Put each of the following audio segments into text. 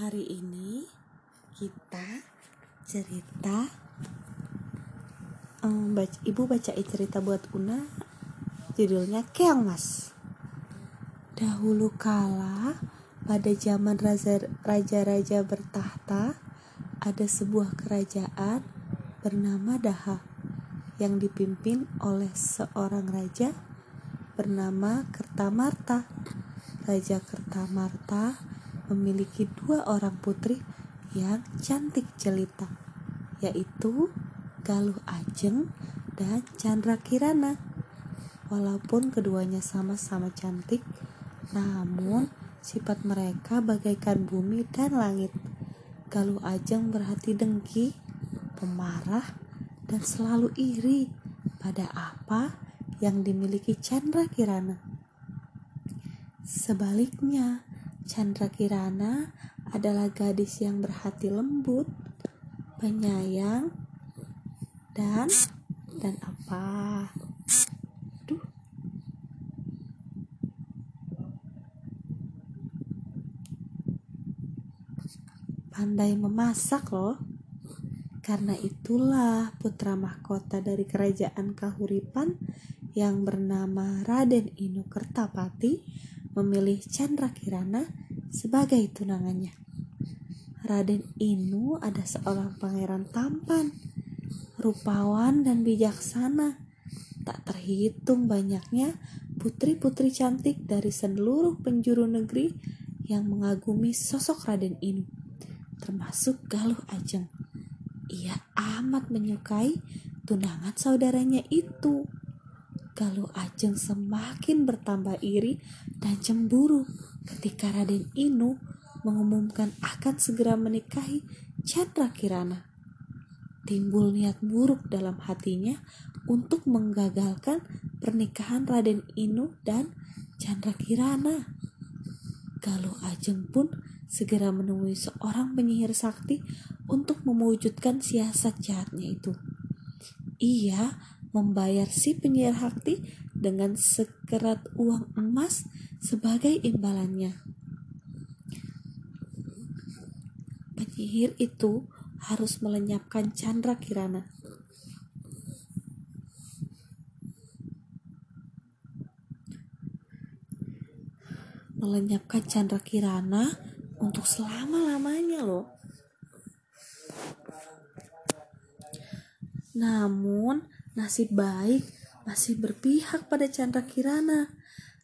Hari ini kita cerita um, baca, Ibu bacain cerita buat Una Judulnya Keong Mas. Dahulu kala pada zaman raja-raja bertahta Ada sebuah kerajaan bernama Daha Yang dipimpin oleh seorang raja bernama Kertamarta. Raja Kertamarta memiliki dua orang putri yang cantik jelita, yaitu Galuh Ajeng dan Chandra Kirana. Walaupun keduanya sama-sama cantik, namun sifat mereka bagaikan bumi dan langit. Galuh Ajeng berhati dengki, pemarah, dan selalu iri pada apa yang dimiliki Chandra Kirana. Sebaliknya, Chandra Kirana adalah gadis yang berhati lembut, penyayang, dan dan apa? Duh. Pandai memasak loh. Karena itulah putra mahkota dari kerajaan Kahuripan yang bernama Raden Inu Kertapati memilih Chandra Kirana sebagai tunangannya. Raden Inu ada seorang pangeran tampan, rupawan dan bijaksana. Tak terhitung banyaknya putri-putri cantik dari seluruh penjuru negeri yang mengagumi sosok Raden Inu, termasuk Galuh Ajeng. Ia amat menyukai tunangan saudaranya itu. Galuh Ajeng semakin bertambah iri dan cemburu ketika Raden Inu mengumumkan akan segera menikahi Chandra Kirana. Timbul niat buruk dalam hatinya untuk menggagalkan pernikahan Raden Inu dan Chandra Kirana. Galuh Ajeng pun segera menemui seorang penyihir sakti untuk mewujudkan siasat jahatnya itu. Ia membayar si penyihir sakti dengan sekerat uang emas sebagai imbalannya. Penyihir itu harus melenyapkan Chandra Kirana. Melenyapkan Chandra Kirana untuk selama-lamanya loh. Namun, nasib baik masih berpihak pada Chandra Kirana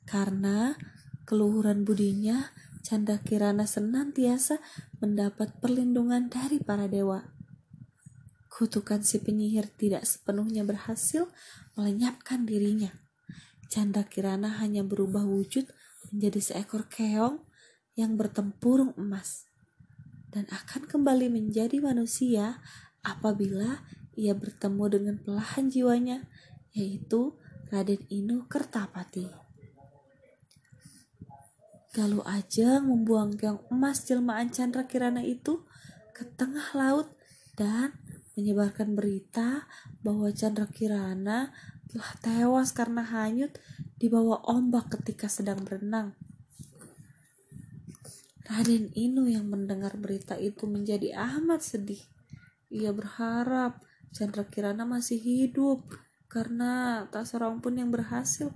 karena keluhuran budinya, Chandra Kirana senantiasa mendapat perlindungan dari para dewa. Kutukan si penyihir tidak sepenuhnya berhasil melenyapkan dirinya. Chandra Kirana hanya berubah wujud menjadi seekor keong yang bertempurung emas dan akan kembali menjadi manusia apabila ia bertemu dengan pelahan jiwanya yaitu Raden Inu Kertapati. Galuh aja membuang keong emas jelmaan Chandra Kirana itu ke tengah laut dan menyebarkan berita bahwa Chandra Kirana telah tewas karena hanyut di bawah ombak ketika sedang berenang. Raden Inu yang mendengar berita itu menjadi amat sedih. Ia berharap Chandra Kirana masih hidup karena tak seorang pun yang berhasil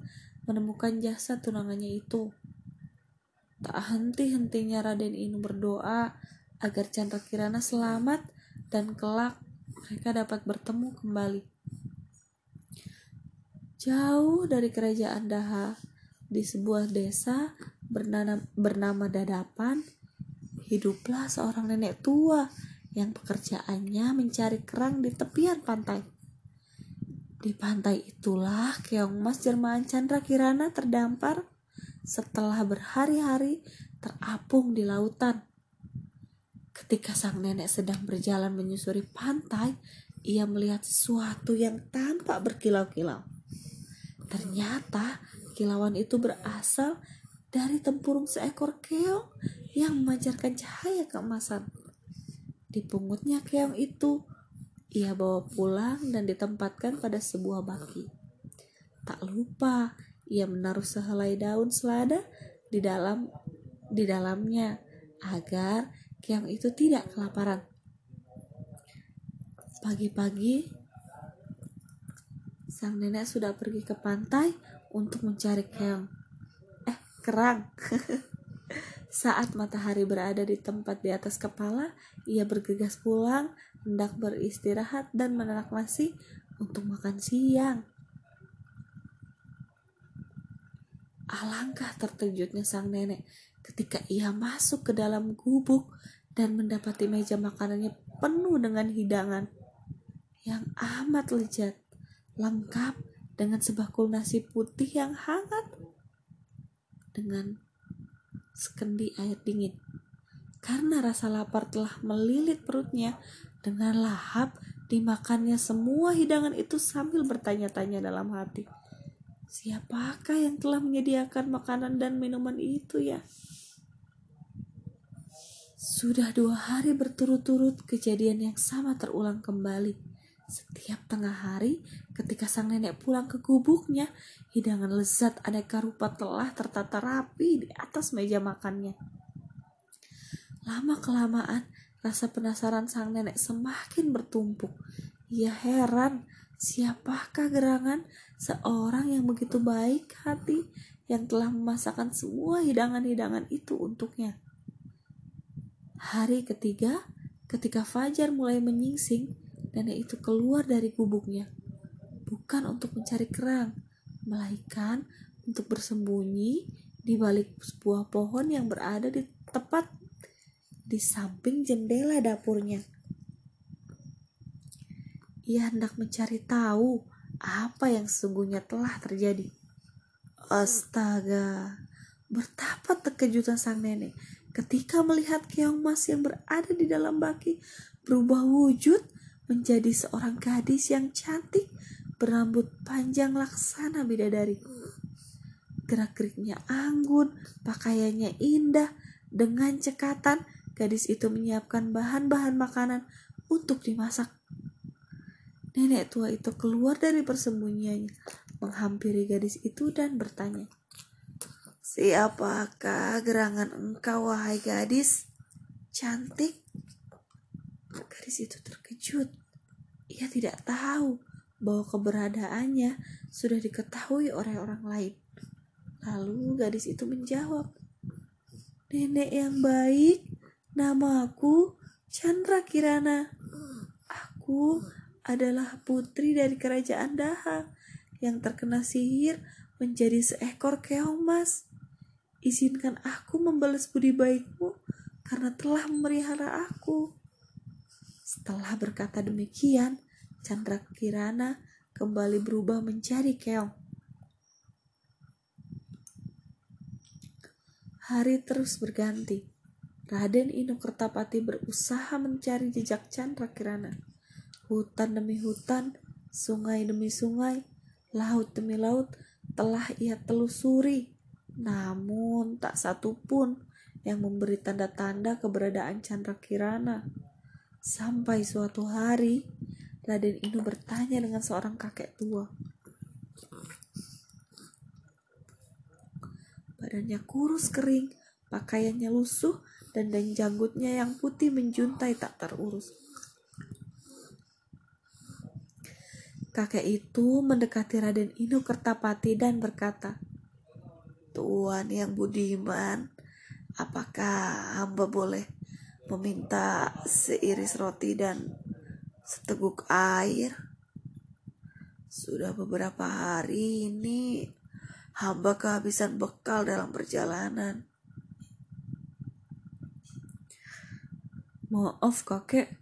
menemukan jasa tunangannya itu. Tak henti-hentinya Raden Inu berdoa agar Chandra Kirana selamat dan kelak mereka dapat bertemu kembali. Jauh dari kerajaan Daha, di sebuah desa bernama, bernama Dadapan, hiduplah seorang nenek tua yang pekerjaannya mencari kerang di tepian pantai. Di pantai itulah keong mas Jerman Chandra Kirana terdampar setelah berhari-hari terapung di lautan. Ketika sang nenek sedang berjalan menyusuri pantai, ia melihat sesuatu yang tampak berkilau-kilau. Ternyata kilauan itu berasal dari tempurung seekor keong yang memancarkan cahaya keemasan. Dipungutnya keong itu, ia bawa pulang dan ditempatkan pada sebuah baki. Tak lupa, ia menaruh sehelai daun selada di dalam di dalamnya agar Keong itu tidak kelaparan. Pagi-pagi, sang nenek sudah pergi ke pantai untuk mencari keong. Eh, kerang. Saat matahari berada di tempat di atas kepala, ia bergegas pulang, hendak beristirahat dan menerak nasi untuk makan siang. Alangkah terkejutnya sang nenek ketika ia masuk ke dalam gubuk dan mendapati meja makanannya penuh dengan hidangan yang amat lezat, lengkap dengan sebakul nasi putih yang hangat dengan sekendi air dingin. Karena rasa lapar telah melilit perutnya, dengan lahap dimakannya semua hidangan itu sambil bertanya-tanya dalam hati. Siapakah yang telah menyediakan makanan dan minuman itu ya? Sudah dua hari berturut-turut kejadian yang sama terulang kembali. Setiap tengah hari, ketika sang nenek pulang ke gubuknya, hidangan lezat aneka rupa telah tertata rapi di atas meja makannya. Lama-kelamaan, rasa penasaran sang nenek semakin bertumpuk. Ia heran Siapakah gerangan seorang yang begitu baik hati yang telah memasakkan semua hidangan-hidangan itu untuknya? Hari ketiga, ketika Fajar mulai menyingsing, nenek itu keluar dari gubuknya. Bukan untuk mencari kerang, melainkan untuk bersembunyi di balik sebuah pohon yang berada di tepat di samping jendela dapurnya. Ia hendak mencari tahu apa yang sesungguhnya telah terjadi. Astaga, betapa terkejutan sang nenek ketika melihat keong mas yang berada di dalam baki berubah wujud menjadi seorang gadis yang cantik berambut panjang laksana bidadari. Gerak-geriknya anggun, pakaiannya indah, dengan cekatan gadis itu menyiapkan bahan-bahan makanan untuk dimasak Nenek tua itu keluar dari persembunyiannya, menghampiri gadis itu dan bertanya, Siapakah gerangan engkau, wahai gadis? Cantik. Gadis itu terkejut. Ia tidak tahu bahwa keberadaannya sudah diketahui oleh orang lain. Lalu gadis itu menjawab, Nenek yang baik, namaku Chandra Kirana. Aku adalah putri dari kerajaan Daha yang terkena sihir menjadi seekor keong mas. Izinkan aku membalas budi baikmu karena telah memelihara aku. Setelah berkata demikian, Chandra Kirana kembali berubah menjadi keong. Hari terus berganti. Raden Kertapati berusaha mencari jejak Chandra Kirana Hutan demi hutan, sungai demi sungai, laut demi laut telah ia telusuri. Namun tak satu pun yang memberi tanda-tanda keberadaan Chandra Kirana. Sampai suatu hari, Raden Inu bertanya dengan seorang kakek tua. Badannya kurus kering, pakaiannya lusuh, dan dan janggutnya yang putih menjuntai tak terurus. Kakek itu mendekati Raden Inu Kertapati dan berkata, Tuan yang budiman, apakah hamba boleh meminta seiris roti dan seteguk air? Sudah beberapa hari ini hamba kehabisan bekal dalam perjalanan. Maaf kakek,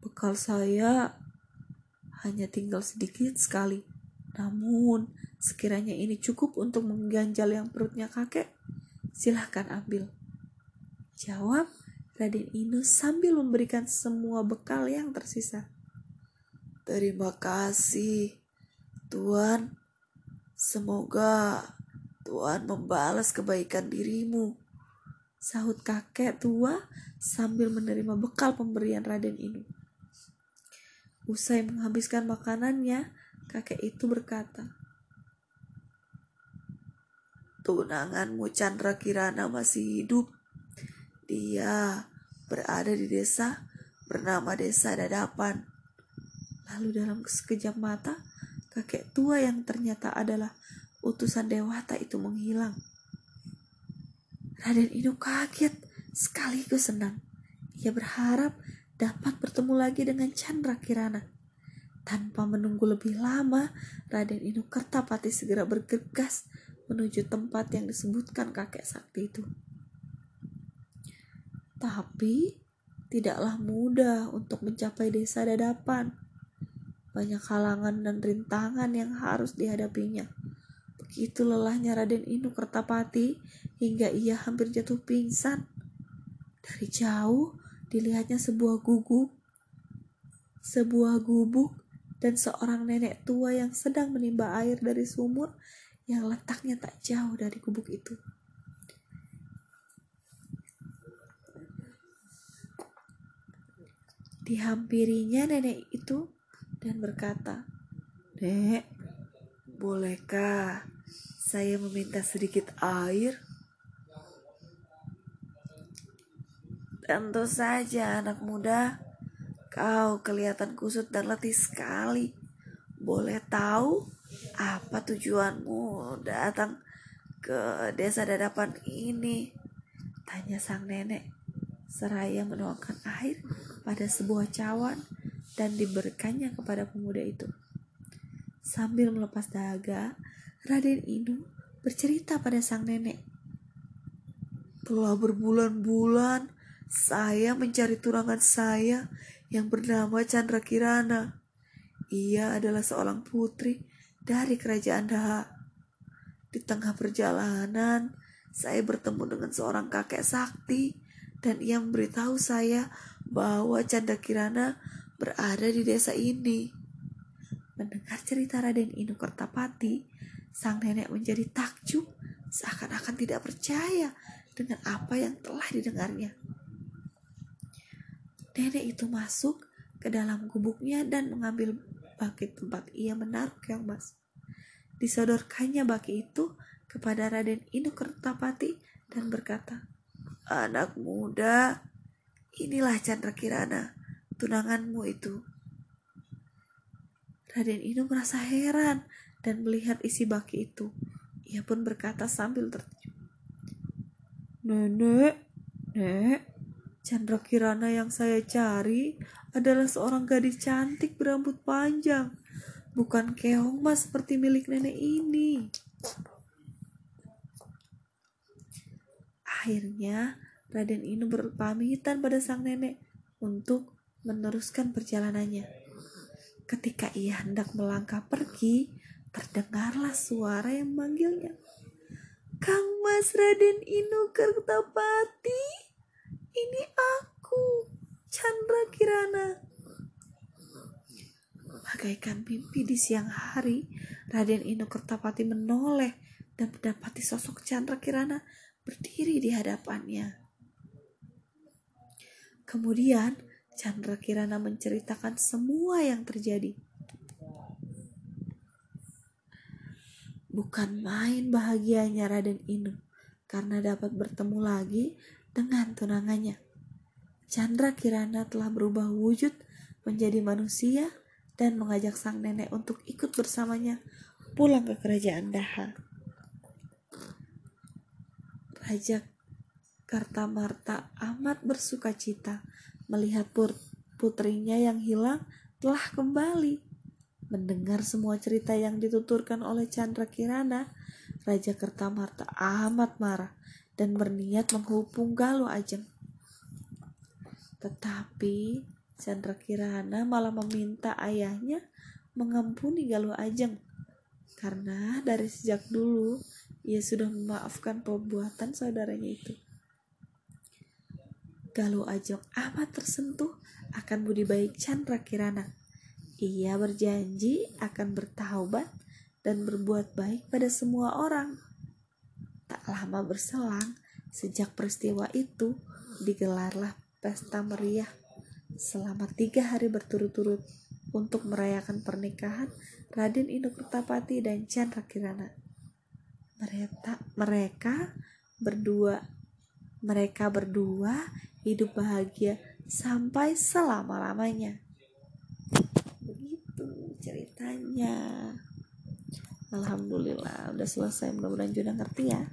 bekal saya hanya tinggal sedikit sekali. Namun, sekiranya ini cukup untuk mengganjal yang perutnya kakek, silahkan ambil. Jawab Raden Inu sambil memberikan semua bekal yang tersisa. Terima kasih, Tuan. Semoga Tuhan membalas kebaikan dirimu. Sahut kakek tua sambil menerima bekal pemberian Raden Inu. Usai menghabiskan makanannya, kakek itu berkata, Tunanganmu Chandra Kirana masih hidup. Dia berada di desa bernama Desa Dadapan. Lalu dalam sekejap mata, kakek tua yang ternyata adalah utusan Dewata itu menghilang. Raden Inu kaget sekaligus senang. Ia berharap dapat bertemu lagi dengan Chandra Kirana. Tanpa menunggu lebih lama, Raden Inu Kertapati segera bergegas menuju tempat yang disebutkan kakek sakti itu. Tapi tidaklah mudah untuk mencapai desa dadapan. Banyak halangan dan rintangan yang harus dihadapinya. Begitu lelahnya Raden Inu Kertapati hingga ia hampir jatuh pingsan. Dari jauh dilihatnya sebuah guguk, sebuah gubuk dan seorang nenek tua yang sedang menimba air dari sumur yang letaknya tak jauh dari gubuk itu. Dihampirinya nenek itu dan berkata, Nek, bolehkah saya meminta sedikit air? Tentu saja anak muda, Kau kelihatan kusut dan letih sekali. Boleh tahu apa tujuanmu datang ke desa dadapan ini? Tanya sang nenek. Seraya menuangkan air pada sebuah cawan dan diberikannya kepada pemuda itu. Sambil melepas dahaga, Raden Inu bercerita pada sang nenek. Telah berbulan-bulan saya mencari turangan saya yang bernama Chandra Kirana. Ia adalah seorang putri dari kerajaan Daha. Di tengah perjalanan, saya bertemu dengan seorang kakek sakti dan ia memberitahu saya bahwa Chandra Kirana berada di desa ini. Mendengar cerita Raden Inu Kertapati, sang nenek menjadi takjub seakan-akan tidak percaya dengan apa yang telah didengarnya. Nenek itu masuk ke dalam gubuknya dan mengambil baki tempat ia menaruh keong emas. Disodorkannya baki itu kepada Raden Inu Kertapati dan berkata, Anak muda, inilah Chandra Kirana, tunanganmu itu. Raden Inu merasa heran dan melihat isi baki itu. Ia pun berkata sambil tertidur. Nenek, nek, Chandra Kirana yang saya cari adalah seorang gadis cantik berambut panjang, bukan keong mas seperti milik nenek ini. Akhirnya, Raden Inu berpamitan pada sang nenek untuk meneruskan perjalanannya. Ketika ia hendak melangkah pergi, terdengarlah suara yang memanggilnya. Kang Mas Raden Inu Kertapati. Ini aku, Chandra Kirana. Bagaikan mimpi di siang hari, Raden Inu Kertapati menoleh dan mendapati sosok Chandra Kirana berdiri di hadapannya. Kemudian Chandra Kirana menceritakan semua yang terjadi. Bukan main bahagianya Raden Inu karena dapat bertemu lagi dengan tunangannya. Chandra Kirana telah berubah wujud menjadi manusia dan mengajak sang nenek untuk ikut bersamanya pulang ke kerajaan Daha. Raja Kartamarta amat bersuka cita melihat putrinya yang hilang telah kembali. Mendengar semua cerita yang dituturkan oleh Chandra Kirana, Raja Kertamarta amat marah dan berniat menghubung Galuh Ajeng. Tetapi Chandra Kirana malah meminta ayahnya mengampuni Galuh Ajeng karena dari sejak dulu ia sudah memaafkan perbuatan saudaranya itu. Galuh Ajeng amat tersentuh akan budi baik Chandra Kirana. Ia berjanji akan bertaubat dan berbuat baik pada semua orang. Tak lama berselang, sejak peristiwa itu, digelarlah pesta meriah selama tiga hari berturut-turut untuk merayakan pernikahan Raden Indokertapati dan Chandra Kirana. Mereka, mereka berdua mereka berdua hidup bahagia sampai selama-lamanya. Begitu ceritanya. Alhamdulillah udah selesai. Mudah-mudahan juga ngerti ya